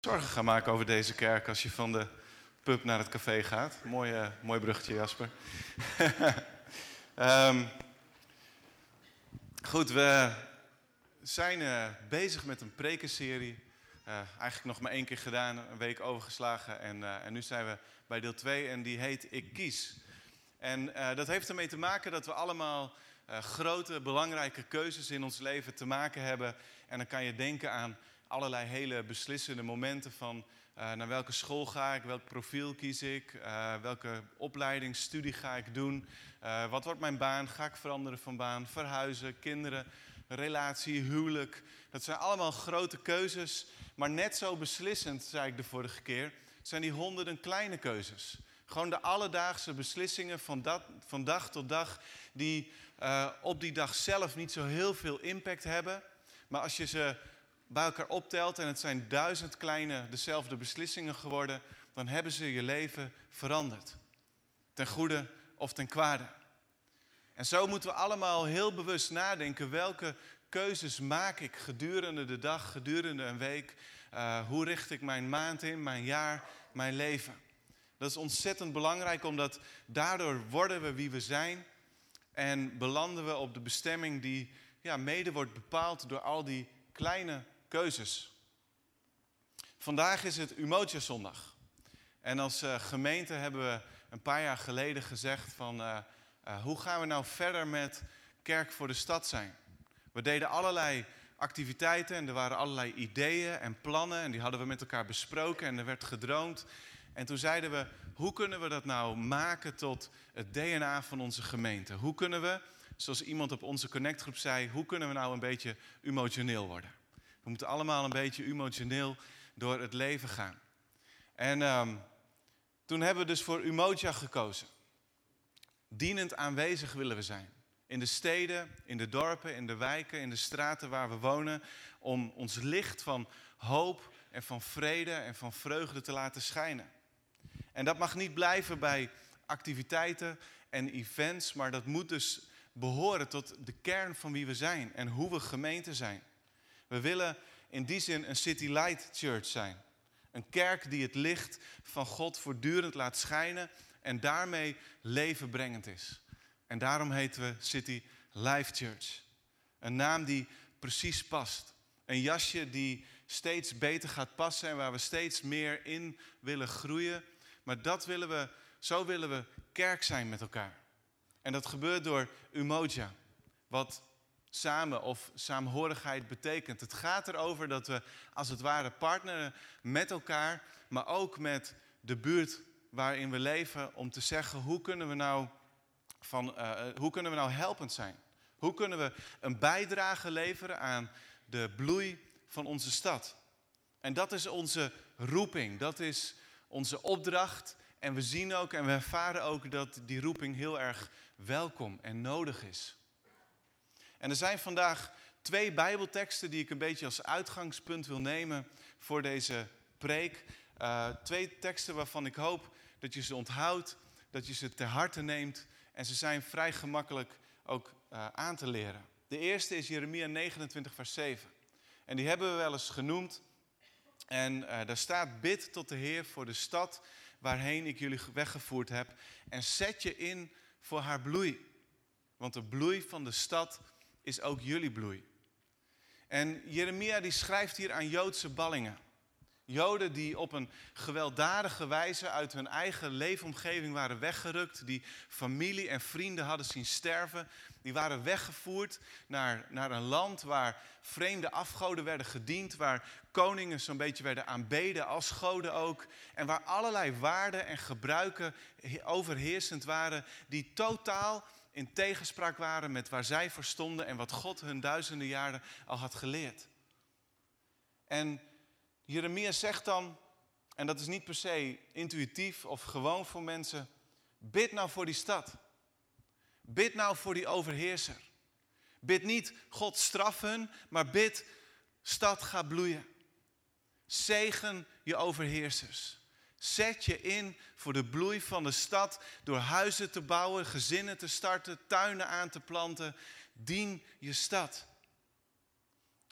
zorgen gaan maken over deze kerk als je van de pub naar het café gaat. Mooi, mooi bruggetje, Jasper. um, goed, we zijn uh, bezig met een prekenserie. Uh, eigenlijk nog maar één keer gedaan, een week overgeslagen. En, en nu zijn we bij deel 2 en die heet Ik kies. En dat heeft ermee te maken dat we allemaal grote, belangrijke keuzes in ons leven te maken hebben. En dan kan je denken aan allerlei hele beslissende momenten van uh, naar welke school ga ik, welk profiel kies ik, uh, welke opleiding, studie ga ik doen, uh, wat wordt mijn baan, ga ik veranderen van baan, verhuizen, kinderen, relatie, huwelijk. Dat zijn allemaal grote keuzes, maar net zo beslissend, zei ik de vorige keer, zijn die honderden kleine keuzes. Gewoon de alledaagse beslissingen van, dat, van dag tot dag, die op die dag zelf niet zo heel veel impact hebben. Maar als je ze bij elkaar optelt en het zijn duizend kleine dezelfde beslissingen geworden, dan hebben ze je leven veranderd. Ten goede of ten kwade. En zo moeten we allemaal heel bewust nadenken welke keuzes maak ik gedurende de dag, gedurende een week. Uh, hoe richt ik mijn maand in, mijn jaar, mijn leven. Dat is ontzettend belangrijk, omdat daardoor worden we wie we zijn en belanden we op de bestemming die ja, mede wordt bepaald door al die kleine keuzes. Vandaag is het Umoja zondag. En als uh, gemeente hebben we een paar jaar geleden gezegd van uh, uh, hoe gaan we nou verder met kerk voor de stad zijn. We deden allerlei activiteiten en er waren allerlei ideeën en plannen en die hadden we met elkaar besproken en er werd gedroomd. En toen zeiden we, hoe kunnen we dat nou maken tot het DNA van onze gemeente? Hoe kunnen we, zoals iemand op onze connectgroep zei, hoe kunnen we nou een beetje emotioneel worden? We moeten allemaal een beetje emotioneel door het leven gaan. En um, toen hebben we dus voor Umoja gekozen. Dienend aanwezig willen we zijn. In de steden, in de dorpen, in de wijken, in de straten waar we wonen. Om ons licht van hoop en van vrede en van vreugde te laten schijnen. En dat mag niet blijven bij activiteiten en events, maar dat moet dus behoren tot de kern van wie we zijn en hoe we gemeente zijn. We willen in die zin een City Light Church zijn. Een kerk die het licht van God voortdurend laat schijnen en daarmee levenbrengend is. En daarom heten we City Life Church. Een naam die precies past. Een jasje die steeds beter gaat passen en waar we steeds meer in willen groeien. Maar dat willen we, zo willen we kerk zijn met elkaar. En dat gebeurt door Umoja, wat samen of saamhorigheid betekent. Het gaat erover dat we als het ware partneren met elkaar, maar ook met de buurt waarin we leven, om te zeggen hoe kunnen we nou, van, uh, hoe kunnen we nou helpend zijn? Hoe kunnen we een bijdrage leveren aan de bloei van onze stad? En dat is onze roeping, dat is onze opdracht. En we zien ook en we ervaren ook dat die roeping heel erg welkom en nodig is. En er zijn vandaag twee Bijbelteksten die ik een beetje als uitgangspunt wil nemen voor deze preek. Uh, twee teksten waarvan ik hoop dat je ze onthoudt, dat je ze ter harte neemt. En ze zijn vrij gemakkelijk ook uh, aan te leren. De eerste is Jeremia 29, vers 7. En die hebben we wel eens genoemd. En uh, daar staat: Bid tot de Heer voor de stad waarheen ik jullie weggevoerd heb. En zet je in voor haar bloei. Want de bloei van de stad is ook jullie bloei. En Jeremia die schrijft hier aan Joodse ballingen. Joden die op een gewelddadige wijze uit hun eigen leefomgeving waren weggerukt, die familie en vrienden hadden zien sterven, die waren weggevoerd naar, naar een land waar vreemde afgoden werden gediend, waar koningen zo'n beetje werden aanbeden als goden ook, en waar allerlei waarden en gebruiken overheersend waren die totaal in tegenspraak waren met waar zij voor stonden en wat God hun duizenden jaren al had geleerd. En Jeremia zegt dan, en dat is niet per se intuïtief of gewoon voor mensen, bid nou voor die stad. Bid nou voor die overheerser. Bid niet God straf hun, maar bid stad ga bloeien. Zegen je overheersers. Zet je in voor de bloei van de stad door huizen te bouwen, gezinnen te starten, tuinen aan te planten. Dien je stad.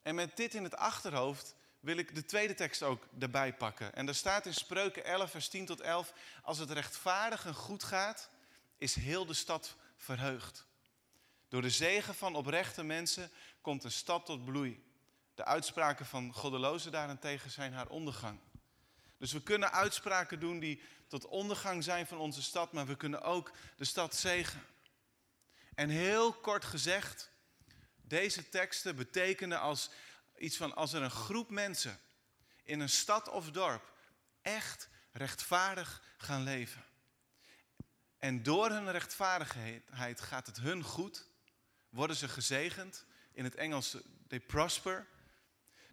En met dit in het achterhoofd wil ik de tweede tekst ook erbij pakken. En daar staat in Spreuken 11, vers 10 tot 11: Als het rechtvaardig en goed gaat, is heel de stad verheugd. Door de zegen van oprechte mensen komt een stad tot bloei. De uitspraken van goddelozen daarentegen zijn haar ondergang. Dus we kunnen uitspraken doen die tot ondergang zijn van onze stad, maar we kunnen ook de stad zegen. En heel kort gezegd, deze teksten betekenen als iets van als er een groep mensen in een stad of dorp echt rechtvaardig gaan leven. En door hun rechtvaardigheid gaat het hun goed, worden ze gezegend. In het Engels, they prosper.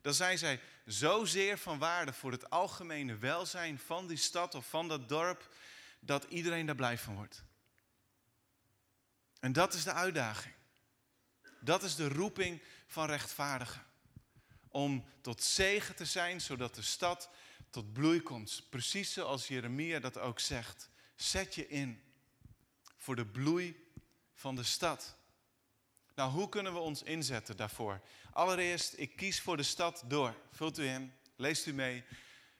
Dan zijn zij zozeer van waarde voor het algemene welzijn van die stad of van dat dorp, dat iedereen daar blij van wordt. En dat is de uitdaging. Dat is de roeping van rechtvaardigen. Om tot zegen te zijn, zodat de stad tot bloei komt. Precies zoals Jeremia dat ook zegt. Zet je in voor de bloei van de stad. Nou, hoe kunnen we ons inzetten daarvoor? Allereerst, ik kies voor de stad door. Vult u in, leest u mee.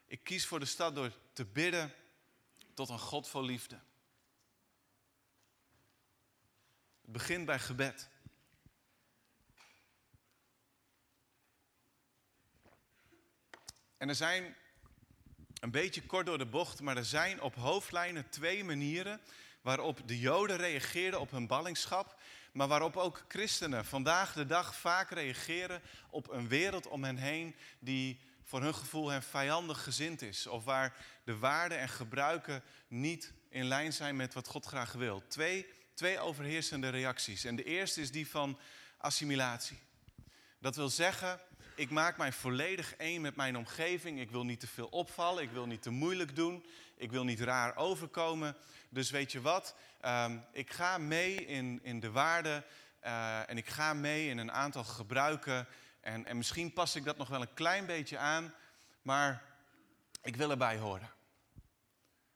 Ik kies voor de stad door te bidden tot een God vol liefde. Het begint bij gebed. En er zijn, een beetje kort door de bocht, maar er zijn op hoofdlijnen twee manieren waarop de Joden reageerden op hun ballingschap, maar waarop ook christenen vandaag de dag vaak reageren op een wereld om hen heen die voor hun gevoel hen vijandig gezind is, of waar de waarden en gebruiken niet in lijn zijn met wat God graag wil. Twee, twee overheersende reacties. En de eerste is die van assimilatie. Dat wil zeggen, ik maak mij volledig één met mijn omgeving. Ik wil niet te veel opvallen. Ik wil niet te moeilijk doen. Ik wil niet raar overkomen. Dus weet je wat? Ehm, ik ga mee in, in de waarden. Uh, en ik ga mee in een aantal gebruiken. En, en misschien pas ik dat nog wel een klein beetje aan. Maar ik wil erbij horen.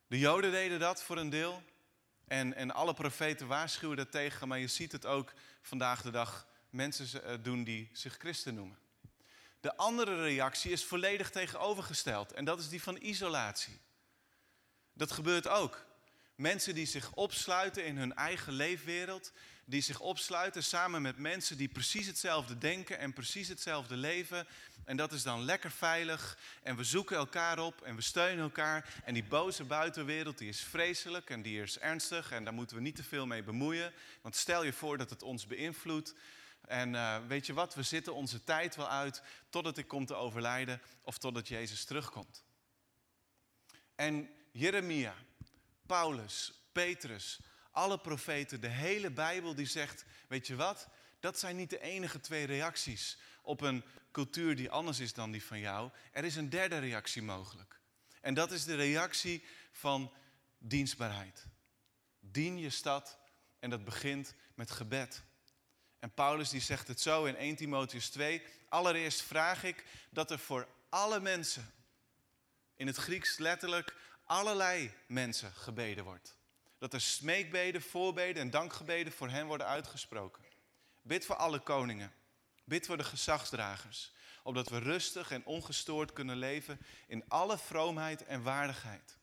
De Joden deden dat voor een deel. En, en alle profeten waarschuwen tegen. Maar je ziet het ook vandaag de dag mensen eh, doen die zich christen noemen. De andere reactie is volledig tegenovergesteld en dat is die van isolatie. Dat gebeurt ook. Mensen die zich opsluiten in hun eigen leefwereld, die zich opsluiten samen met mensen die precies hetzelfde denken en precies hetzelfde leven. En dat is dan lekker veilig en we zoeken elkaar op en we steunen elkaar. En die boze buitenwereld die is vreselijk en die is ernstig en daar moeten we niet te veel mee bemoeien. Want stel je voor dat het ons beïnvloedt. En uh, weet je wat, we zitten onze tijd wel uit totdat ik kom te overlijden of totdat Jezus terugkomt. En Jeremia, Paulus, Petrus, alle profeten, de hele Bijbel die zegt, weet je wat, dat zijn niet de enige twee reacties op een cultuur die anders is dan die van jou. Er is een derde reactie mogelijk. En dat is de reactie van dienstbaarheid. Dien je stad en dat begint met gebed. En Paulus die zegt het zo in 1 Timotheus 2. Allereerst vraag ik dat er voor alle mensen, in het Grieks letterlijk allerlei mensen gebeden wordt. Dat er smeekbeden, voorbeden en dankgebeden voor hen worden uitgesproken. Bid voor alle koningen. Bid voor de gezagsdragers. Opdat we rustig en ongestoord kunnen leven in alle vroomheid en waardigheid.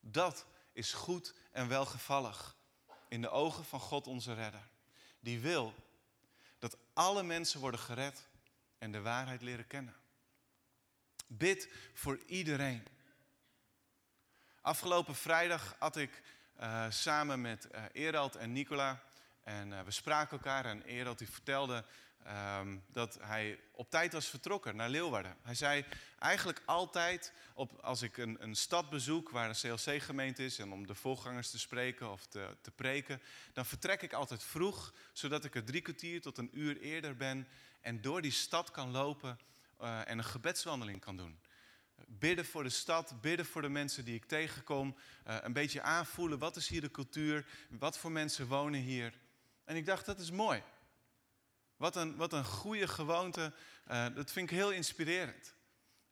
Dat is goed en welgevallig in de ogen van God onze redder. Die wil dat alle mensen worden gered en de waarheid leren kennen. Bid voor iedereen. Afgelopen vrijdag had ik uh, samen met uh, Erald en Nicola. En uh, we spraken elkaar en Erald die vertelde um, dat hij op tijd was vertrokken naar Leeuwarden. Hij zei eigenlijk altijd op, als ik een, een stad bezoek waar een CLC-gemeente is... en om de voorgangers te spreken of te, te preken... dan vertrek ik altijd vroeg, zodat ik er drie kwartier tot een uur eerder ben... en door die stad kan lopen en een gebedswandeling kan doen. Bidden voor de stad, bidden voor de mensen die ik tegenkom. Uh, een beetje aanvoelen, wat is hier de cultuur? Wat voor mensen wonen hier? En ik dacht, dat is mooi. Wat een, wat een goede gewoonte. Uh, dat vind ik heel inspirerend.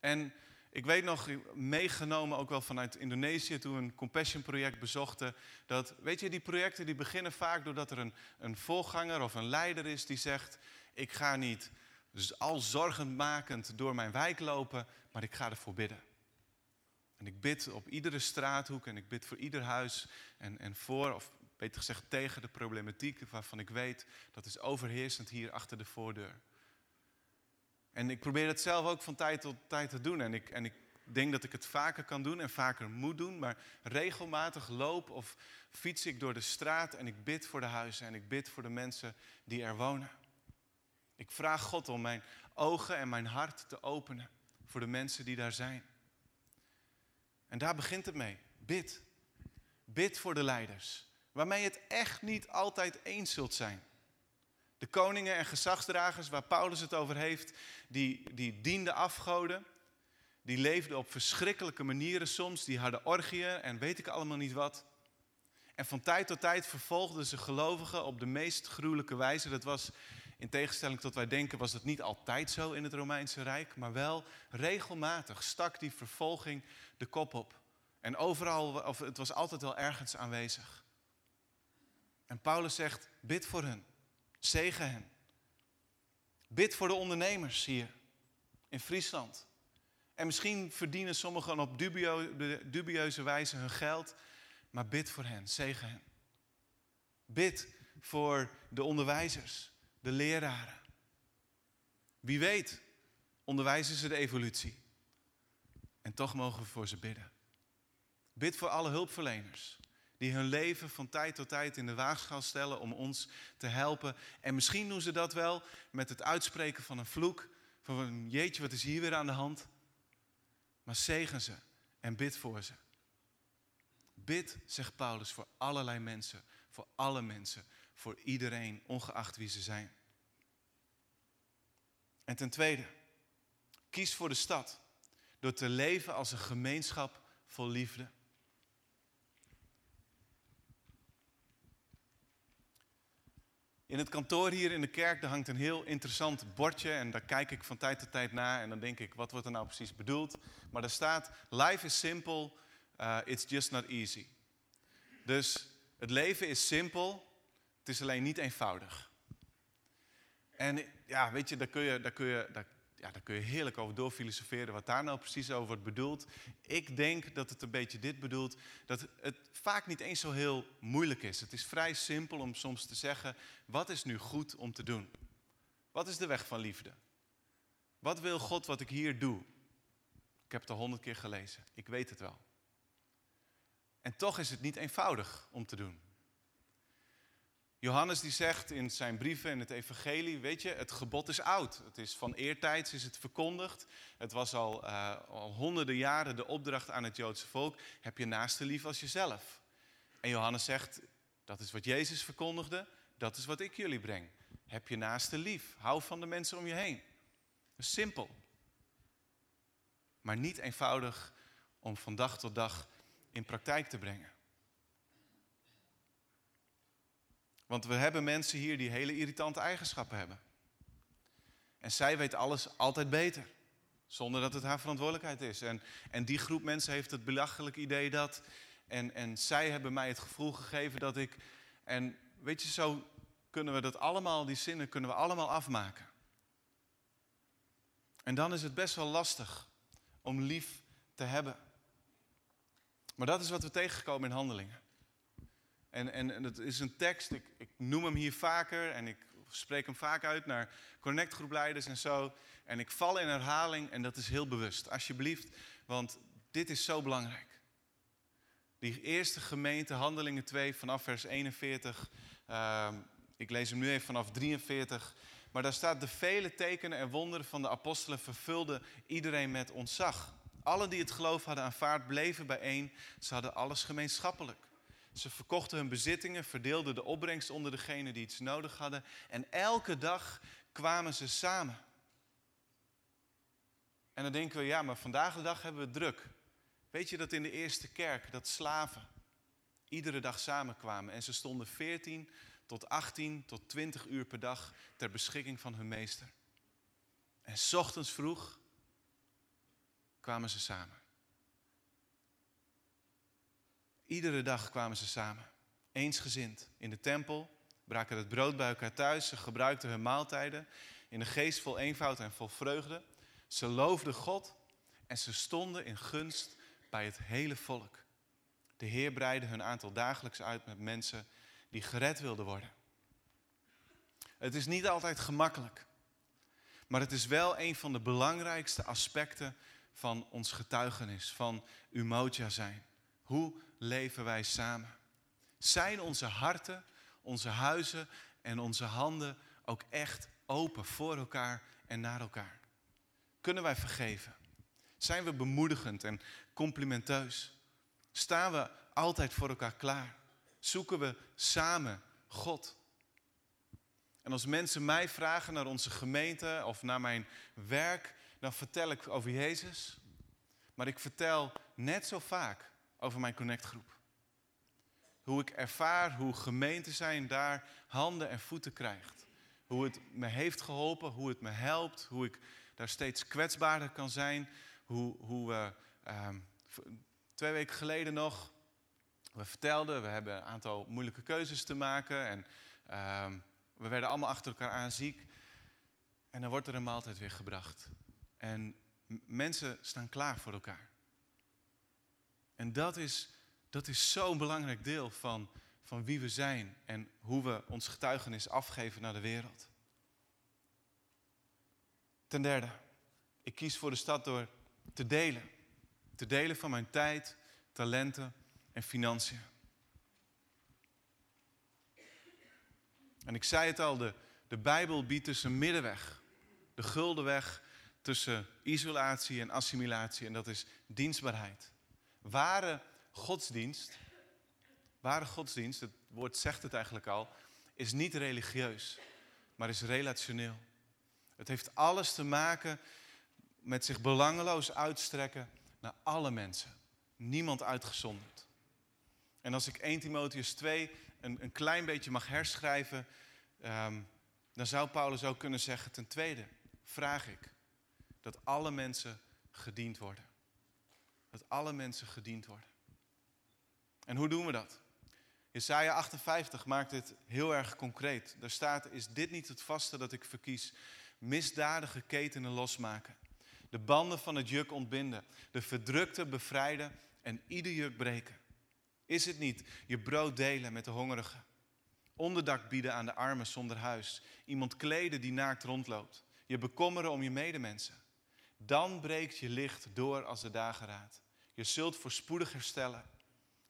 En ik weet nog, meegenomen ook wel vanuit Indonesië toen we een Compassion project bezochten. Dat, weet je, die projecten die beginnen vaak doordat er een, een voorganger of een leider is die zegt... ik ga niet al zorgenmakend door mijn wijk lopen, maar ik ga ervoor bidden. En ik bid op iedere straathoek en ik bid voor ieder huis en, en voor, of beter gezegd tegen de problematiek waarvan ik weet dat is overheersend hier achter de voordeur. En ik probeer het zelf ook van tijd tot tijd te doen. En ik, en ik denk dat ik het vaker kan doen en vaker moet doen. Maar regelmatig loop of fiets ik door de straat en ik bid voor de huizen en ik bid voor de mensen die er wonen. Ik vraag God om mijn ogen en mijn hart te openen voor de mensen die daar zijn. En daar begint het mee. Bid. Bid voor de leiders. Waarmee je het echt niet altijd eens zult zijn. De koningen en gezagsdragers waar Paulus het over heeft, die, die dienden afgoden. Die leefden op verschrikkelijke manieren soms. Die hadden orgieën en weet ik allemaal niet wat. En van tijd tot tijd vervolgden ze gelovigen op de meest gruwelijke wijze. Dat was, in tegenstelling tot wij denken, was dat niet altijd zo in het Romeinse Rijk. Maar wel regelmatig stak die vervolging de kop op. En overal, of het was altijd wel ergens aanwezig. En Paulus zegt, bid voor hen. Zegen hen. Bid voor de ondernemers hier in Friesland. En misschien verdienen sommigen op dubio, dubieuze wijze hun geld, maar bid voor hen, zegen hen. Bid voor de onderwijzers, de leraren. Wie weet, onderwijzen ze de evolutie. En toch mogen we voor ze bidden. Bid voor alle hulpverleners die hun leven van tijd tot tijd in de waagschaal stellen om ons te helpen. En misschien doen ze dat wel met het uitspreken van een vloek, van jeetje, wat is hier weer aan de hand? Maar zegen ze en bid voor ze. Bid, zegt Paulus, voor allerlei mensen, voor alle mensen, voor iedereen, ongeacht wie ze zijn. En ten tweede, kies voor de stad door te leven als een gemeenschap vol liefde. In het kantoor hier in de kerk daar hangt een heel interessant bordje en daar kijk ik van tijd tot tijd naar en dan denk ik, wat wordt er nou precies bedoeld? Maar daar staat, life is simple, uh, it's just not easy. Dus het leven is simpel, het is alleen niet eenvoudig. En ja, weet je, daar kun je, daar kun je, daar ja, daar kun je heerlijk over doorfilosoferen wat daar nou precies over wordt bedoeld. Ik denk dat het een beetje dit bedoelt, dat het vaak niet eens zo heel moeilijk is. Het is vrij simpel om soms te zeggen, wat is nu goed om te doen? Wat is de weg van liefde? Wat wil God wat ik hier doe? Ik heb het al honderd keer gelezen, ik weet het wel. En toch is het niet eenvoudig om te doen. Johannes die zegt in zijn brieven en het evangelie, weet je, het gebod is oud. Het is van eertijds is het verkondigd. Het was al, uh, al honderden jaren de opdracht aan het Joodse volk. Heb je naaste lief als jezelf. En Johannes zegt, dat is wat Jezus verkondigde, dat is wat ik jullie breng. Heb je naaste lief. Hou van de mensen om je heen. Simpel. Maar niet eenvoudig om van dag tot dag in praktijk te brengen. Want we hebben mensen hier die hele irritante eigenschappen hebben. En zij weet alles altijd beter. Zonder dat het haar verantwoordelijkheid is. En, en die groep mensen heeft het belachelijk idee dat. En, en zij hebben mij het gevoel gegeven dat ik. En weet je, zo kunnen we dat allemaal, die zinnen kunnen we allemaal afmaken. En dan is het best wel lastig om lief te hebben. Maar dat is wat we tegenkomen in handelingen. En, en, het is een tekst, ik, ik, noem hem hier vaker en ik spreek hem vaak uit naar connectgroepleiders en zo. En ik val in herhaling en dat is heel bewust. Alsjeblieft, want dit is zo belangrijk. Die eerste gemeente, Handelingen 2, vanaf vers 41. Uh, ik lees hem nu even vanaf 43. Maar daar staat: De vele tekenen en wonderen van de apostelen vervulden iedereen met ontzag. Allen die het geloof hadden aanvaard, bleven bijeen. Ze hadden alles gemeenschappelijk. Ze verkochten hun bezittingen, verdeelden de opbrengst onder degenen die iets nodig hadden. En elke dag kwamen ze samen. En dan denken we, ja, maar vandaag de dag hebben we druk. Weet je dat in de eerste kerk, dat slaven iedere dag samenkwamen. En ze stonden 14 tot 18 tot 20 uur per dag ter beschikking van hun meester. En ochtends vroeg kwamen ze samen. Iedere dag kwamen ze samen, eensgezind, in de tempel, braken het brood bij elkaar thuis, ze gebruikten hun maaltijden. in de geest vol eenvoud en vol vreugde. Ze loofden God en ze stonden in gunst bij het hele volk. De Heer breidde hun aantal dagelijks uit met mensen die gered wilden worden. Het is niet altijd gemakkelijk, maar het is wel een van de belangrijkste aspecten van ons getuigenis, van Umoja zijn. Hoe leven wij samen? Zijn onze harten, onze huizen en onze handen ook echt open voor elkaar en naar elkaar? Kunnen wij vergeven? Zijn we bemoedigend en complimenteus? Staan we altijd voor elkaar klaar? Zoeken we samen God? En als mensen mij vragen naar onze gemeente of naar mijn werk, dan vertel ik over Jezus. Maar ik vertel net zo vaak over mijn connectgroep. Hoe ik ervaar hoe gemeente zijn daar handen en voeten krijgt. Hoe het me heeft geholpen, hoe het me helpt, hoe ik daar steeds kwetsbaarder kan zijn. Hoe, hoe we ehm, twee weken geleden nog, we vertelden, we hebben een aantal moeilijke keuzes te maken. En ehm, we werden allemaal achter elkaar aan ziek. En dan wordt er een maaltijd weer gebracht. En mensen staan klaar voor elkaar. En dat is, dat is zo'n belangrijk deel van, van wie we zijn en hoe we ons getuigenis afgeven naar de wereld. Ten derde, ik kies voor de stad door te delen. Te delen van mijn tijd, talenten en financiën. En ik zei het al, de, de Bijbel biedt dus een middenweg. De gulden weg tussen isolatie en assimilatie. En dat is dienstbaarheid. Ware godsdienst, ware godsdienst, het woord zegt het eigenlijk al, is niet religieus, maar is relationeel. Het heeft alles te maken met zich belangeloos uitstrekken naar alle mensen. Niemand uitgezonderd. En als ik 1 Timotheus 2 een, een klein beetje mag herschrijven, um, dan zou Paulus ook kunnen zeggen: ten tweede vraag ik dat alle mensen gediend worden. Dat alle mensen gediend worden. En hoe doen we dat? Jesaja 58 maakt dit heel erg concreet. Daar staat, is dit niet het vaste dat ik verkies? Misdadige ketenen losmaken. De banden van het juk ontbinden. De verdrukte bevrijden en ieder juk breken. Is het niet je brood delen met de hongerigen? Onderdak bieden aan de armen zonder huis. Iemand kleden die naakt rondloopt. Je bekommeren om je medemensen. Dan breekt je licht door als de dageraad. Je zult voorspoedig herstellen.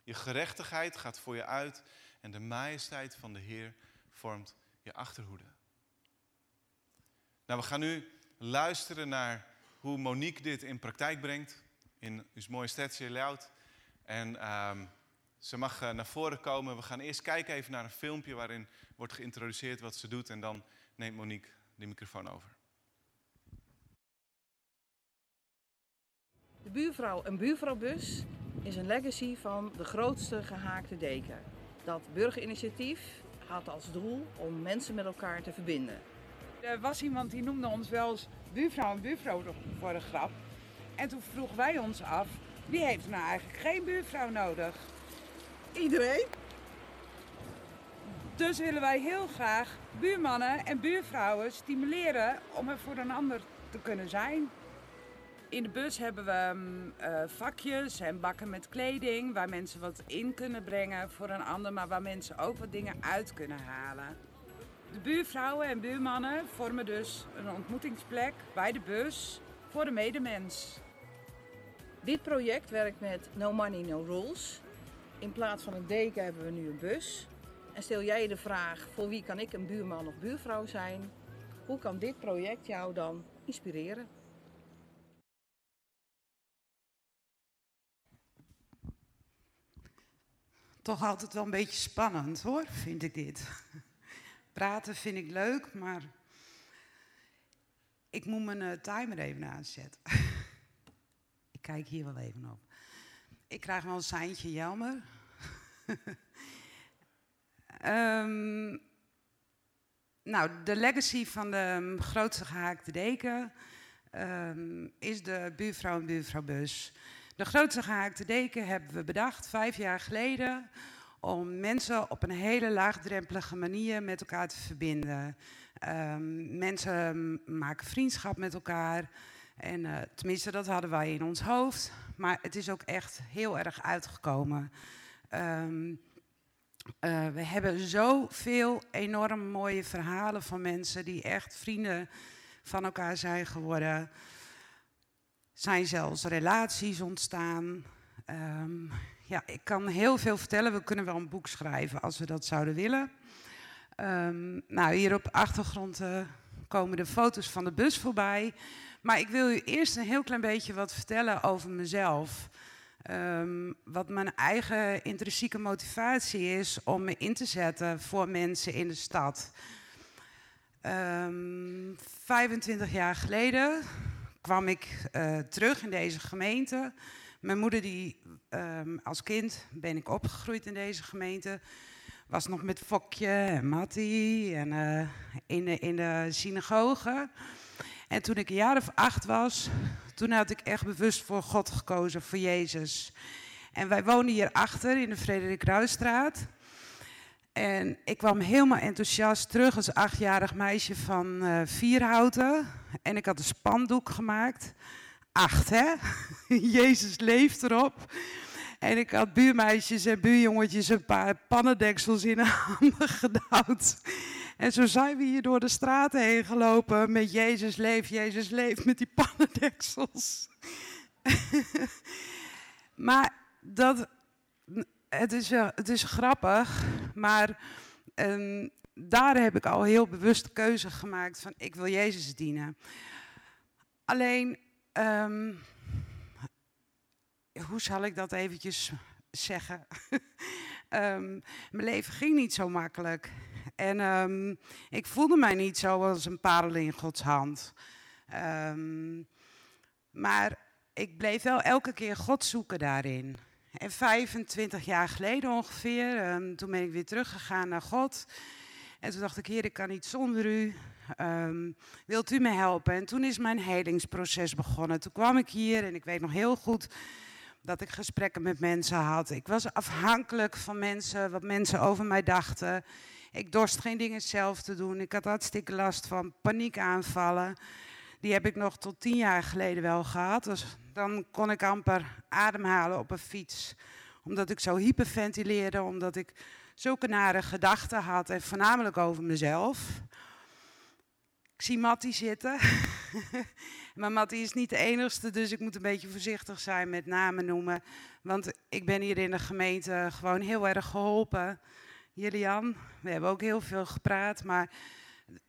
Je gerechtigheid gaat voor je uit en de majesteit van de Heer vormt je achterhoede. Nou, we gaan nu luisteren naar hoe Monique dit in praktijk brengt in uw mooie stedje layout. En um, ze mag uh, naar voren komen. We gaan eerst kijken even naar een filmpje waarin wordt geïntroduceerd wat ze doet. En dan neemt Monique de microfoon over. De buurvrouw en buurvrouwbus is een legacy van de grootste gehaakte deken. Dat burgerinitiatief had als doel om mensen met elkaar te verbinden. Er was iemand die noemde ons wel eens buurvrouw en buurvrouw voor de grap. En toen vroegen wij ons af, wie heeft nou eigenlijk geen buurvrouw nodig? Iedereen? Dus willen wij heel graag buurmannen en buurvrouwen stimuleren om er voor een ander te kunnen zijn. In de bus hebben we uh, vakjes en bakken met kleding waar mensen wat in kunnen brengen voor een ander, maar waar mensen ook wat dingen uit kunnen halen. De buurvrouwen en buurmannen vormen dus een ontmoetingsplek bij de bus voor de medemens. Dit project werkt met No Money No Rules. In plaats van een deken hebben we nu een bus. En stel jij de vraag: voor wie kan ik een buurman of buurvrouw zijn? Hoe kan dit project jou dan inspireren? Toch altijd wel een beetje spannend hoor, vind ik dit. Praten vind ik leuk, maar ik moet mijn uh, timer even aanzetten. ik kijk hier wel even op. Ik krijg wel een seintje, jammer. um, nou, de legacy van de grootste gehaakte deken um, is de buurvrouw en buurvrouwbus. De grootste gehaakte deken hebben we bedacht vijf jaar geleden om mensen op een hele laagdrempelige manier met elkaar te verbinden. Ehm, mensen maken vriendschap met elkaar. En uh, tenminste, dat hadden wij in ons hoofd. Maar het is ook echt heel erg uitgekomen. Um, uh, we hebben zoveel enorm mooie verhalen van mensen die echt vrienden van elkaar zijn geworden. Zijn zelfs relaties ontstaan. Um, ja, ik kan heel veel vertellen. We kunnen wel een boek schrijven als we dat zouden willen. Um, nou, hier op de achtergrond uh, komen de foto's van de bus voorbij. Maar ik wil u eerst een heel klein beetje wat vertellen over mezelf. Um, wat mijn eigen intrinsieke motivatie is om me in te zetten voor mensen in de stad. Um, 25 jaar geleden kwam ik uh, terug in deze gemeente. Mijn moeder, die, um, als kind ben ik opgegroeid in deze gemeente. Was nog met Fokje en Matti en uh, in, de, in de synagoge. En toen ik een jaar of acht was, toen had ik echt bewust voor God gekozen, voor Jezus. En wij woonden hier achter in de Frederik Ruisstraat. En ik kwam helemaal enthousiast terug als achtjarig meisje van uh, Vierhouten. En ik had een spandoek gemaakt. Acht, hè? Jezus leeft erop. En ik had buurmeisjes en buurjongetjes een paar pannendeksels in de handen gedouwd. En zo zijn we hier door de straten heen gelopen met Jezus leeft, Jezus leeft, met die pannendeksels. maar dat, het is, het is grappig, maar um, daar heb ik al heel bewust de keuze gemaakt van ik wil Jezus dienen. Alleen, um, hoe zal ik dat eventjes zeggen? um, mijn leven ging niet zo makkelijk. En ik voelde mij niet zo als een parel in Gods hand. Maar ik bleef wel elke keer God zoeken daarin. En 25 jaar geleden ongeveer, um, toen ben ik weer teruggegaan naar God. En toen dacht ik, Heer, ik kan niet zonder u. wilt u me helpen? En toen is mijn helingsproces begonnen. Toen kwam ik hier en ik weet nog heel goed dat ik gesprekken met mensen had. Ik was afhankelijk van mensen, wat mensen over mij dachten. Ik dorst geen dingen zelf te doen. Ik had hartstikke last van paniekaanvallen. Die heb ik nog tot tien jaar geleden wel gehad. Dus dan kon ik amper ademhalen op een fiets. Omdat ik zo hyperventileerde, omdat ik zulke nare gedachten had. En voornamelijk over mezelf. Ik zie Mattie zitten. maar Mattie is niet de enigste, dus ik moet een beetje voorzichtig zijn met namen noemen. Want ik ben hier in de gemeente gewoon heel erg geholpen Julian. We hebben ook heel veel gepraat, maar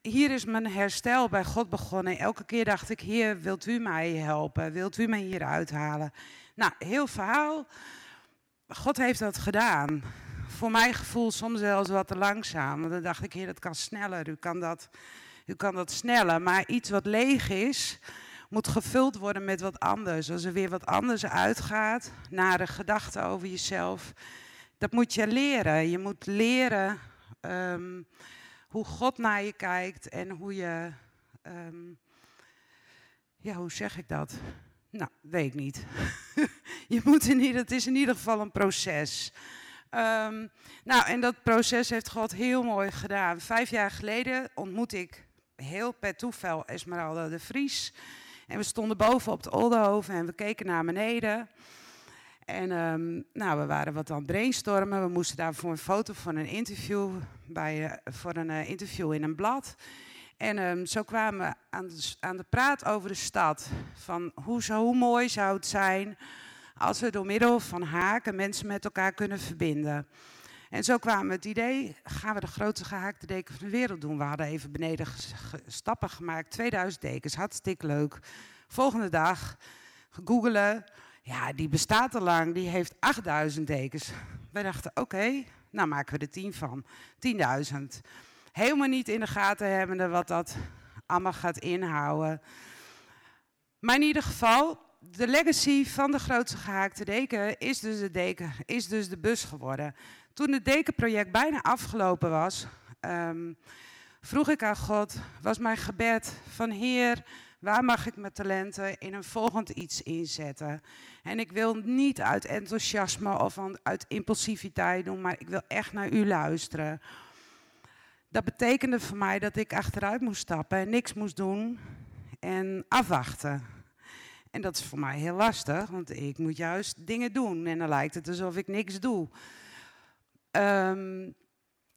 hier is mijn herstel bij God begonnen. Elke keer dacht ik, Heer, wilt u mij helpen? Wilt u mij hier uithalen? Nou, heel verhaal. God heeft dat gedaan. Voor mijn gevoel soms zelfs wat te langzaam. Want dan dacht ik, Heer, dat kan sneller. U kan dat, u kan dat sneller. Maar iets wat leeg is, moet gevuld worden met wat anders. Als er weer wat anders uitgaat, nare gedachten over jezelf dat moet je leren. Je moet leren um, hoe God naar je kijkt en hoe je. Um, ja, hoe zeg ik dat? Nou, weet ik niet. je moet in ieder, het is in ieder geval een proces. Um, nou, en dat proces heeft God heel mooi gedaan. Vijf jaar geleden ontmoet ik heel per toeval Esmeralda de Vries. En we stonden boven op de Oldenhoven en we keken naar beneden. En um, nou, we waren wat aan het brainstormen. We moesten daarvoor een foto van een interview, bij, uh, voor een uh, interview in een blad. En um, zo kwamen we aan de, aan praat over de stad. Van hoe, hoe mooi zou het zijn als we door middel van haken mensen met elkaar kunnen verbinden. En zo kwamen we het idee, gaan we de grootste gehaakte deken van de wereld doen. We hadden even beneden stappen gemaakt, 2000 dekens, hartstikke leuk. Volgende dag, googelen, ja, die bestaat al lang, die heeft 8000 dekens. Wij dachten, oké, nou maken we er 10 van. 10.000. Helemaal niet in de gaten hebbende wat dat allemaal gaat inhouden. Maar in ieder geval, de legacy van de grootste gehaakte deken is dus de, deken, is dus de bus geworden. Toen het dekenproject bijna afgelopen was, um, vroeg ik aan God, was mijn gebed van Heer, Waar mag ik mijn talenten in een volgend iets inzetten? En ik wil niet uit enthousiasme of uit impulsiviteit doen, maar ik wil echt naar u luisteren. Dat betekende voor mij dat ik achteruit moest stappen en niks moest doen en afwachten. En dat is voor mij heel lastig, want ik moet juist dingen doen en dan lijkt het alsof ik niks doe. Ehm,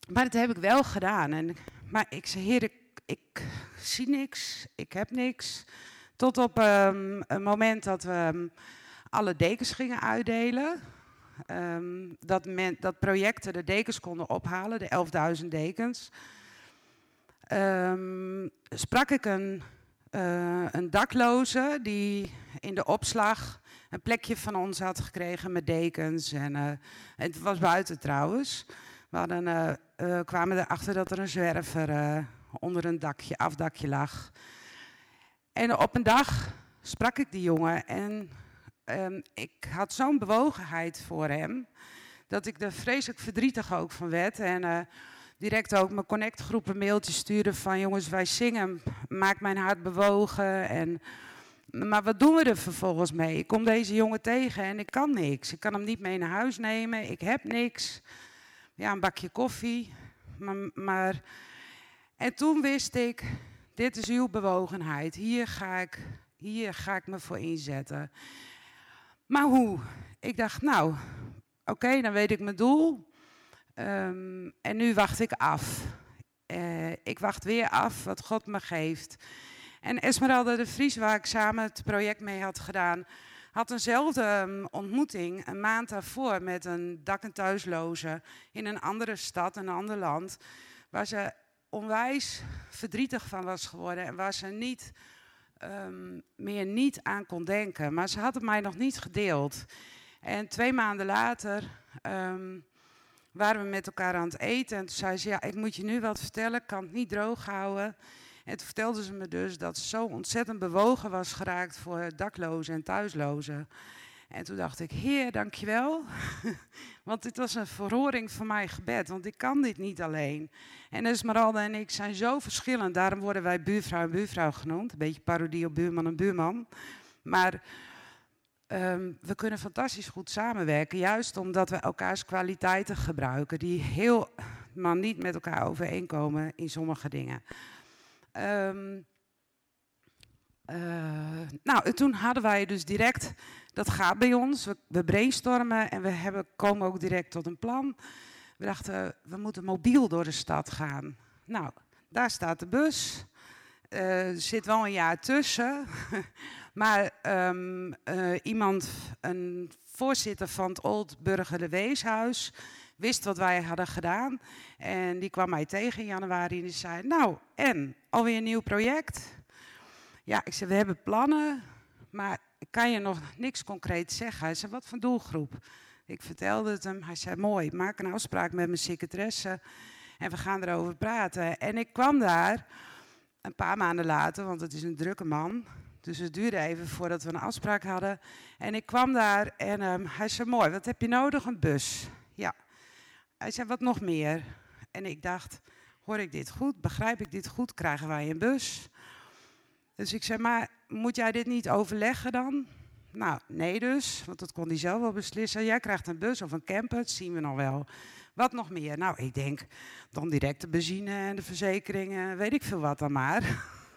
maar dat heb ik wel gedaan. En, maar ik zei, heer, ik zie niks, ik heb niks. Tot op um, een moment dat we ehm, alle dekens gingen uitdelen. dat, men, dat projecten de dekens konden ophalen, de 11.000 dekens. sprak ik een, uh, een dakloze die in de opslag een plekje van ons had gekregen met dekens. En uh, het was buiten trouwens. We hadden, uh, kwamen erachter dat er een zwerver onder een dakje, afdakje lag. En op een dag sprak ik die jongen en um, ik had zo'n bewogenheid voor hem, dat ik er vreselijk verdrietig ook van werd. En direct ook mijn connectgroep een mailtje stuurde van jongens, wij zingen, maak mijn hart bewogen. En maar wat doen we er vervolgens mee? Ik kom deze jongen tegen en ik kan niks. Ik kan hem niet mee naar huis nemen. Ik heb niks. Ja, een bakje koffie. Maar, maar... En toen wist ik, dit is uw bewogenheid. Hier ga ik, hier ga ik me voor inzetten. Maar hoe? Ik dacht, nou, oké, dan weet ik mijn doel. Um, en nu wacht ik af. Uh, ik wacht weer af wat God me geeft. En Esmeralda de Vries, waar ik samen het project mee had gedaan, had eenzelfde ehm, ontmoeting een maand daarvoor met een dak- en in een andere stad, een ander land, waar ze onwijs verdrietig van was geworden en waar ze niet, um, meer niet aan kon denken. Maar ze had het mij nog niet gedeeld. En twee maanden later um, waren we met elkaar aan het eten en toen zei ze, ja, ik moet je nu wat vertellen, ik kan het niet droog houden. En toen vertelde ze me dus dat ze zo ontzettend bewogen was geraakt voor daklozen en thuislozen. En toen dacht ik, Heer, dankjewel. want dit was een verhoring van mijn gebed, want ik kan dit niet alleen. En Esmeralda en ik zijn zo verschillend, daarom worden wij buurvrouw en buurvrouw genoemd. Een beetje parodie op buurman en buurman. Maar um, we kunnen fantastisch goed samenwerken, juist omdat we elkaars kwaliteiten gebruiken, die heel, maar niet met elkaar overeenkomen in sommige dingen. Um, uh, nou, toen hadden wij dus direct, dat gaat bij ons, we, we brainstormen en we hebben, komen ook direct tot een plan. We dachten, we moeten mobiel door de stad gaan. Nou, daar staat de bus. Uh, er zit wel een jaar tussen. maar um, uh, iemand, een voorzitter van het Old Burger Weeshuis, wist wat wij hadden gedaan. En die kwam mij tegen in januari en die zei, nou en, alweer een nieuw project? Ja, ik zei, we hebben plannen, maar ik kan je nog niks concreet zeggen. Hij zei, wat voor doelgroep? Ik vertelde het hem. Hij zei, mooi, maak een afspraak met mijn secretaresse en we gaan erover praten. En ik kwam daar een paar maanden later, want het is een drukke man. Dus het duurde even voordat we een afspraak hadden. En ik kwam daar en um, hij zei, mooi, wat heb je nodig? Een bus. Ja. Hij zei, wat nog meer? En ik dacht, hoor ik dit goed? Begrijp ik dit goed? Krijgen wij een bus? Dus ik zei, maar moet jij dit niet overleggen dan? Nou, nee dus, want dat kon hij zelf wel beslissen. Jij krijgt een bus of een camper, dat zien we nog wel. Wat nog meer? Nou, ik denk dan direct de benzine en de verzekeringen, weet ik veel wat dan maar.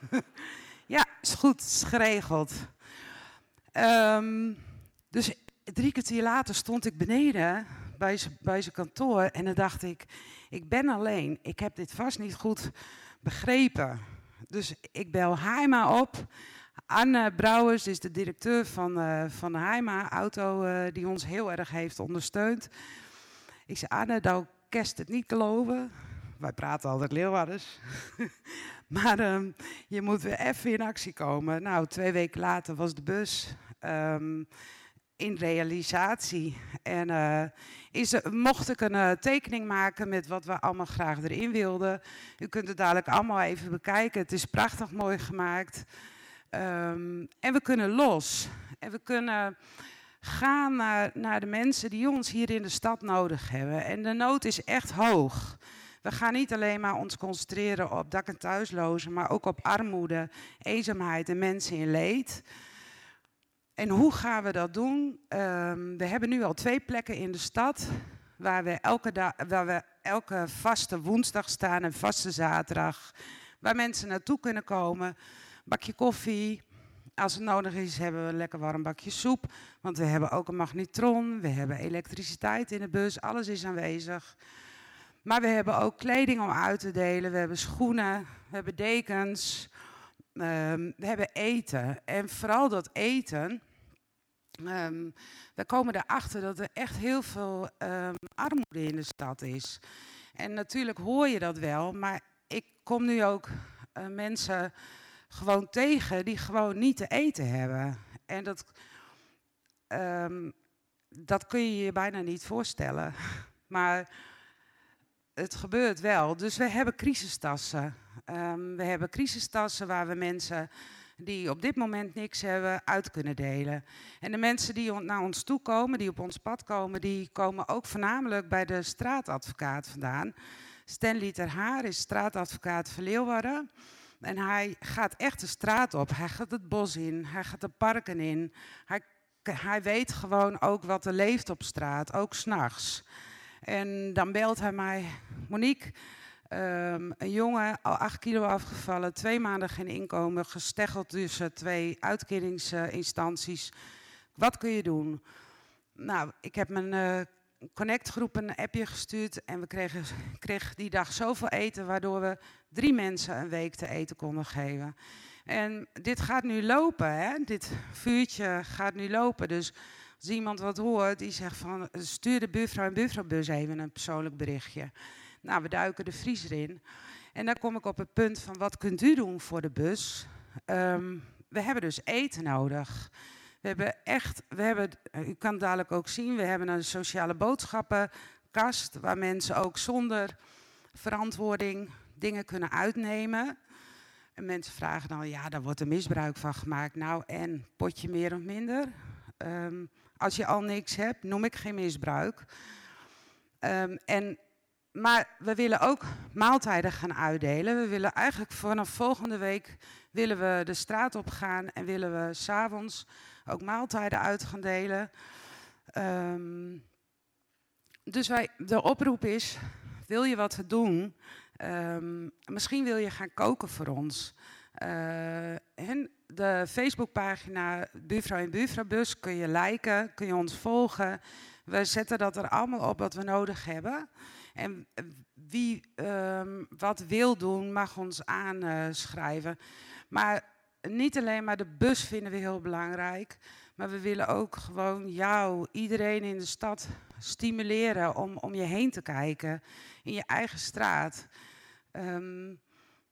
ja, is goed, is geregeld. Um, dus drie kwartier later stond ik beneden bij zijn kantoor en dan dacht ik, ik ben alleen, ik heb dit vast niet goed begrepen. Dus ik bel Haima op. Anne Brouwers is de directeur van, uh, van Haima Auto, uh, die ons heel erg heeft ondersteund. Ik zei, Anne, nou kerst het niet geloven. Wij praten altijd Leeuwarders. maar um, je moet weer even in actie komen. Nou, twee weken later was de bus. Um, in realisatie. En uh, is, mocht ik een uh, tekening maken met wat we allemaal graag erin wilden. U kunt het dadelijk allemaal even bekijken. Het is prachtig mooi gemaakt. Um, en we kunnen los. En we kunnen gaan naar, naar de mensen die ons hier in de stad nodig hebben. En de nood is echt hoog. We gaan niet alleen maar ons concentreren op dak- en thuislozen, maar ook op armoede, eenzaamheid en mensen in leed. En hoe gaan we dat doen? Ehm, we hebben nu al twee plekken in de stad waar we elke, waar we elke vaste woensdag staan en vaste zaterdag. Waar mensen naartoe kunnen komen. Bakje koffie. Als het nodig is, hebben we een lekker warm bakje soep. Want we hebben ook een magnetron. We hebben elektriciteit in de bus. Alles is aanwezig. Maar we hebben ook kleding om uit te delen. We hebben schoenen. We hebben dekens. Ehm, we hebben eten. En vooral dat eten. Um, we komen erachter dat er echt heel veel um, armoede in de stad is. En natuurlijk hoor je dat wel, maar ik kom nu ook uh, mensen gewoon tegen die gewoon niet te eten hebben. En dat, um, dat kun je je bijna niet voorstellen. Maar het gebeurt wel. Dus we hebben crisistassen. We hebben crisistassen waar we mensen die op dit moment niks hebben uit kunnen delen. En de mensen die naar ons toe komen, die op ons pad komen, die komen ook voornamelijk bij de straatadvocaat vandaan. Stanley Ter Haar is straatadvocaat van Leeuwarden. En hij gaat echt de straat op. Hij gaat het bos in. Hij gaat de parken in. Hij, hij weet gewoon ook wat er leeft op straat, ook s'nachts. En dan belt hij mij, Monique, um, een jongen, al acht kilo afgevallen, twee maanden geen inkomen, gesteggeld tussen twee uitkeringsinstanties. Wat kun je doen? Nou, ik heb mijn uh, connectgroep een appje gestuurd en we kregen, kregen die dag zoveel eten, waardoor we drie mensen een week te eten konden geven. En dit gaat nu lopen, hè? dit vuurtje gaat nu lopen. Dus als iemand wat hoort, die zegt van stuur de buurvrouw en buurvrouwbus even een persoonlijk berichtje. Nou, we duiken de vriezer in. En dan kom ik op het punt van wat kunt u doen voor de bus? Um, we hebben dus eten nodig. We hebben echt, we hebben, u kan het dadelijk ook zien, we hebben een sociale boodschappenkast waar mensen ook zonder verantwoording dingen kunnen uitnemen. En mensen vragen dan, ja, daar wordt er misbruik van gemaakt. Nou, en potje meer of minder? Um, als je al niks hebt, noem ik geen misbruik. Um, en maar we willen ook maaltijden gaan uitdelen. We willen eigenlijk vanaf volgende week willen we de straat op gaan en willen we s'avonds ook maaltijden uit gaan delen. Um, dus wij, de oproep is, wil je wat doen? Um, misschien wil je gaan koken voor ons. Uh, en de Facebookpagina Buurvrouw en Buurvrouwbus kun je liken, kun je ons volgen. We zetten dat er allemaal op wat we nodig hebben. En wie um, wat wil doen, mag ons aanschrijven. maar niet alleen maar de bus vinden we heel belangrijk. Maar we willen ook gewoon jou, iedereen in de stad, stimuleren om om je heen te kijken. In je eigen straat. Um,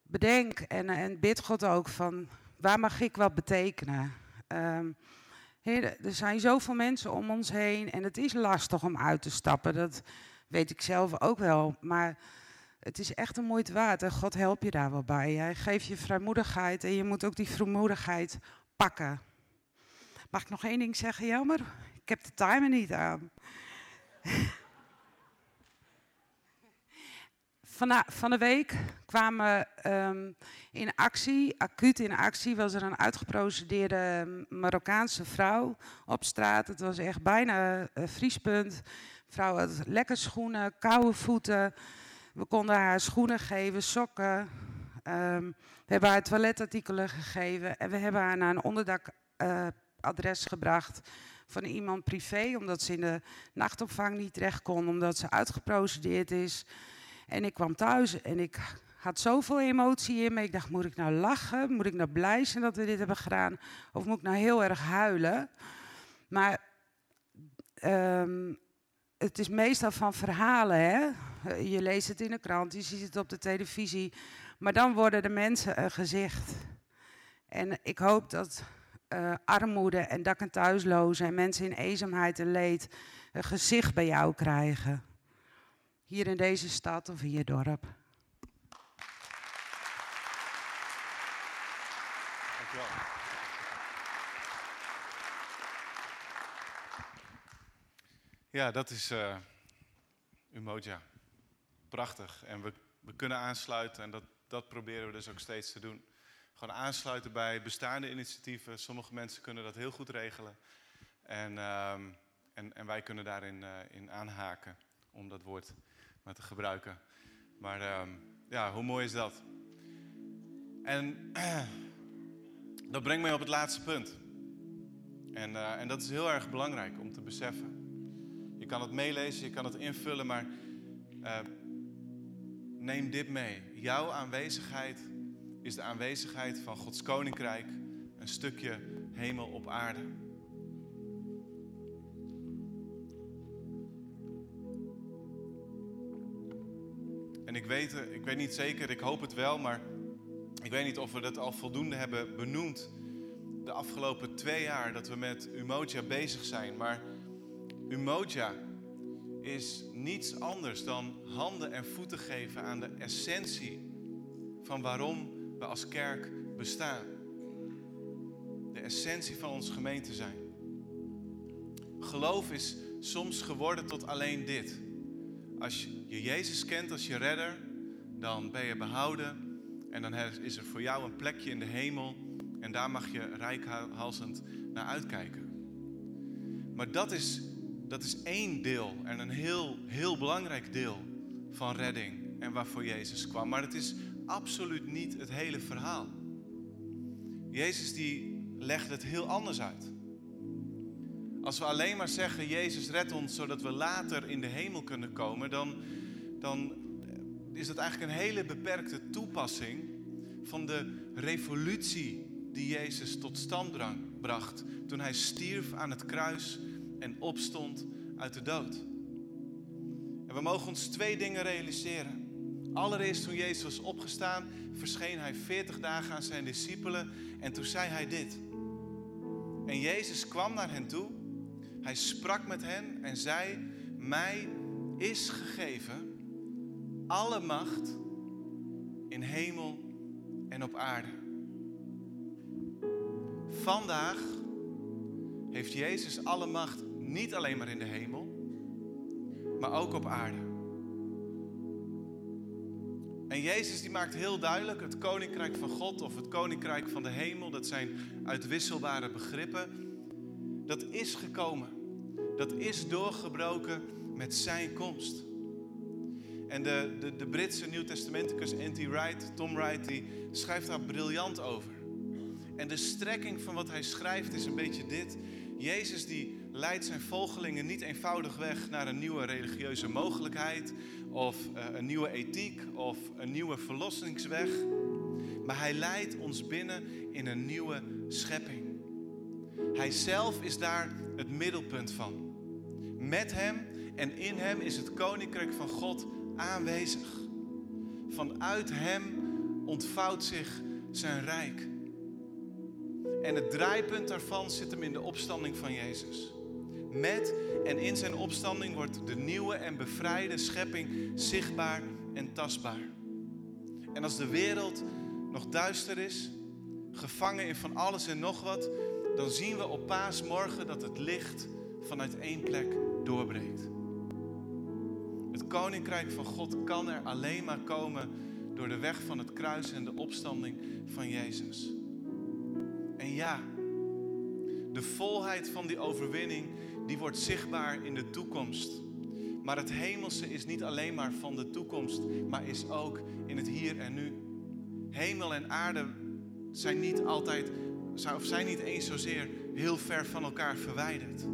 bedenk en, en bid God ook van waar mag ik wat betekenen. Um, er zijn zoveel mensen om ons heen en het is lastig om uit te stappen. Dat, weet ik zelf ook wel. Maar het is echt een moeite waard en God helpt je daar wel bij. Hij geeft je vrijmoedigheid en je moet ook die vrijmoedigheid pakken. Mag ik nog één ding zeggen, Jammer? Ik heb de timer niet aan. Van, van de week kwamen um, in actie, acuut in actie, was er een uitgeprocedeerde Marokkaanse vrouw op straat. Het was echt bijna een uh, vriespunt vrouw had lekker schoenen, koude voeten. We konden haar schoenen geven, sokken. Um, we hebben haar toiletartikelen gegeven. En we hebben haar naar een onderdakadres uh, gebracht van iemand privé. Omdat ze in de nachtopvang niet terecht kon, omdat ze uitgeprocedeerd is. En ik kwam thuis en ik had zoveel emotie in me. Ik dacht, moet ik nou lachen? Moet ik nou blij zijn dat we dit hebben gedaan? Of moet ik nou heel erg huilen? Maar um, het is meestal van verhalen, hè? Je leest het in de krant, je ziet het op de televisie. Maar dan worden de mensen een gezicht. En ik hoop dat uh, armoede en dak- en thuislozen en mensen in eenzaamheid en leed een gezicht bij jou krijgen. Hier in deze stad of in je dorp. Dankjewel. Ja, dat is uh, Umoja. Prachtig. En we we kunnen aansluiten en dat, dat proberen we dus ook steeds te doen. Gewoon aansluiten bij bestaande initiatieven. Sommige mensen kunnen dat heel goed regelen. En, ehm, en, en, wij kunnen daarin uh, in aanhaken om dat woord maar te gebruiken. Maar ehm, ja, hoe mooi is dat? En dat brengt mij op het laatste punt. En, uh, en dat is heel erg belangrijk om te beseffen. Kan het meelezen, je kan het invullen, maar uh, neem dit mee. Jouw aanwezigheid is de aanwezigheid van Gods koninkrijk, een stukje hemel op aarde. En ik weet, ik weet niet zeker, ik hoop het wel, maar ik weet niet of we dat al voldoende hebben benoemd de afgelopen twee jaar dat we met Umoja bezig zijn. Maar Umoja is niets anders dan handen en voeten geven aan de essentie van waarom we als kerk bestaan. De essentie van onze gemeente zijn. Geloof is soms geworden tot alleen dit. Als je Jezus kent als je redder, dan ben je behouden en dan is er voor jou een plekje in de hemel en daar mag je rijkhalsend naar uitkijken. Maar dat is, dat is één deel en een heel, heel belangrijk deel van redding en waarvoor Jezus kwam. Maar het is absoluut niet het hele verhaal. Jezus die legde het heel anders uit. Als we alleen maar zeggen, Jezus red ons zodat we later in de hemel kunnen komen, dan, dan is dat eigenlijk een hele beperkte toepassing van de revolutie die Jezus tot stand bracht toen hij stierf aan het kruis en opstond uit de dood. En we mogen ons twee dingen realiseren. Allereerst toen Jezus was opgestaan, verscheen hij 40 dagen aan zijn discipelen en toen zei hij dit. En Jezus kwam naar hen toe, hij sprak met hen en zei, mij is gegeven alle macht in hemel en op aarde. Vandaag heeft Jezus alle macht niet alleen maar in de hemel, maar ook op aarde. En Jezus die maakt heel duidelijk, het koninkrijk van God of het koninkrijk van de hemel, dat zijn uitwisselbare begrippen, dat is gekomen. Dat is doorgebroken met zijn komst. En de, de, de Britse Nieuwtestamenticus N.T. Wright, Tom Wright, die schrijft daar briljant over. En de strekking van wat hij schrijft is een beetje dit. Jezus die leidt zijn volgelingen niet eenvoudig weg naar een nieuwe religieuze mogelijkheid of uh, een nieuwe ethiek of een nieuwe verlossingsweg. Maar hij leidt ons binnen in een nieuwe schepping. Hij zelf is daar het middelpunt van. Met hem en in hem is het koninkrijk van God aanwezig. Vanuit hem ontvouwt zich zijn rijk. En het draaipunt daarvan zit hem in de opstanding van Jezus. Met en in zijn opstanding wordt de nieuwe en bevrijde schepping zichtbaar en tastbaar. En als de wereld nog duister is, gevangen in van alles en nog wat, dan zien we op paasmorgen dat het licht vanuit één plek doorbreekt. Het koninkrijk van God kan er alleen maar komen door de weg van het kruis en de opstanding van Jezus. En ja, de volheid van die overwinning, die wordt zichtbaar in de toekomst. Maar het hemelse is niet alleen maar van de toekomst, maar is ook in het hier en nu. Hemel en aarde zijn niet altijd, of zijn niet eens zozeer heel ver van elkaar verwijderd.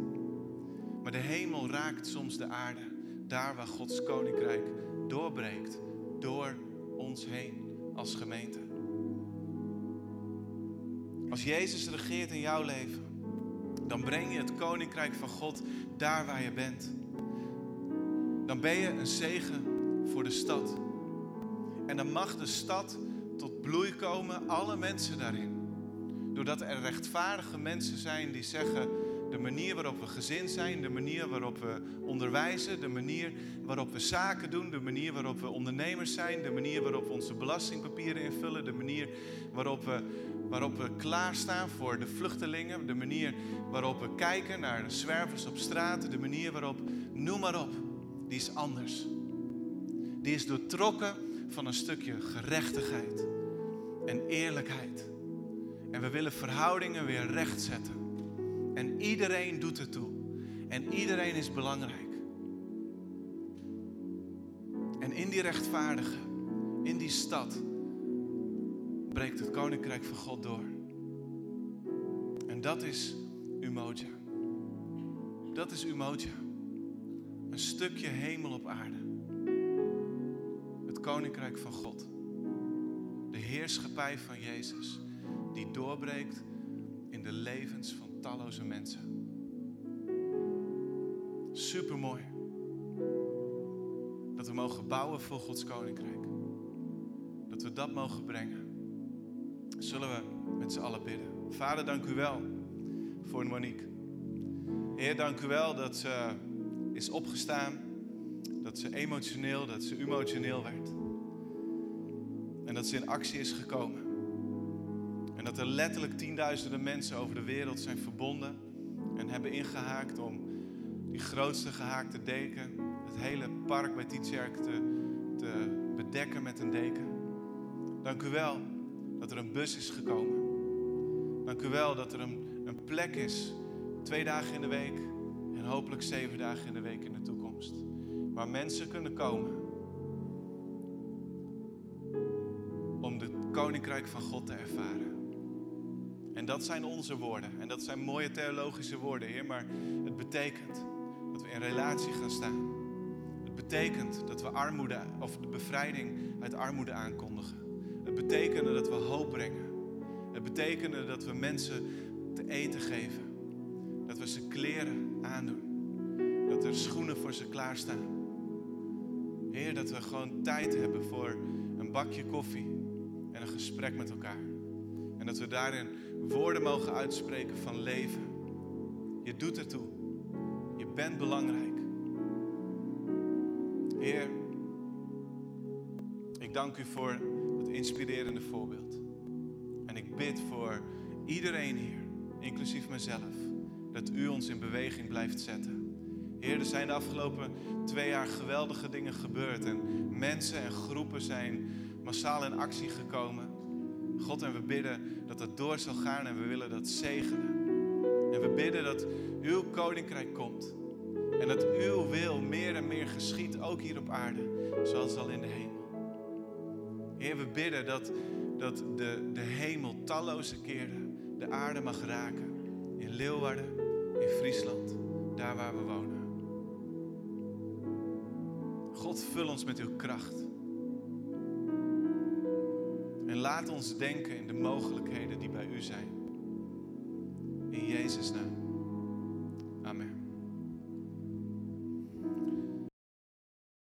Maar de hemel raakt soms de aarde, daar waar Gods koninkrijk doorbreekt, door ons heen als gemeente. Als Jezus regeert in jouw leven, dan breng je het koninkrijk van God daar waar je bent. Dan ben je een zegen voor de stad. En dan mag de stad tot bloei komen, alle mensen daarin. Doordat er rechtvaardige mensen zijn die zeggen: de manier waarop we gezin zijn, de manier waarop we onderwijzen, de manier waarop we zaken doen, de manier waarop we ondernemers zijn, de manier waarop we onze belastingpapieren invullen, de manier waarop we, waarop we klaarstaan voor de vluchtelingen, de manier waarop we kijken naar de zwervers op straat, de manier waarop, noem maar op, die is anders. Die is doortrokken van een stukje gerechtigheid en eerlijkheid. En we willen verhoudingen weer rechtzetten. En iedereen doet het toe. En iedereen is belangrijk. En in die rechtvaardige, in die stad, breekt het koninkrijk van God door. En dat is Umoja. Dat is Umoja. Een stukje hemel op aarde. Het koninkrijk van God. De heerschappij van Jezus, die doorbreekt in de levens van talloze mensen. Supermooi. Dat we mogen bouwen voor Gods koninkrijk. Dat we dat mogen brengen. Zullen we met z'n allen bidden. Vader, dank u wel voor Monique. Heer, dank u wel dat ze is opgestaan. Dat ze emotioneel, dat ze emotioneel werd. En dat ze in actie is gekomen. En dat er letterlijk tienduizenden mensen over de wereld zijn verbonden en hebben ingehaakt om die grootste gehaakte deken, het hele park bij Tietjerk te, te bedekken met een deken. Dank u wel dat er een bus is gekomen. Dank u wel dat er een, een plek is, twee dagen in de week en hopelijk zeven dagen in de week in de toekomst, waar mensen kunnen komen om het koninkrijk van God te ervaren. En dat zijn onze woorden. En dat zijn mooie theologische woorden, Heer. Maar het betekent dat we in relatie gaan staan. Het betekent dat we armoede, of de bevrijding uit armoede aankondigen. Het betekent dat we hoop brengen. Het betekent dat we mensen te eten geven. Dat we ze kleren aandoen. Dat er schoenen voor ze klaarstaan. Heer, dat we gewoon tijd hebben voor een bakje koffie en een gesprek met elkaar. En dat we daarin woorden mogen uitspreken van leven. Je doet ertoe. Je bent belangrijk. Heer, ik dank u voor inspirerende voorbeeld. En ik bid voor iedereen hier, inclusief mezelf, dat u ons in beweging blijft zetten. Heer, er zijn de afgelopen twee jaar geweldige dingen gebeurd en mensen en groepen zijn massaal in actie gekomen. God, en we bidden dat het door zal gaan en we willen dat zegenen. En we bidden dat uw koninkrijk komt. En dat uw wil meer en meer geschiet, ook hier op aarde, zoals al in de hemel. Heer, we bidden dat, dat de, de hemel talloze keren de aarde mag raken. In Leeuwarden, in Friesland, daar waar we wonen. God, vul ons met uw kracht. En laat ons denken in de mogelijkheden die bij u zijn. In Jezus' naam.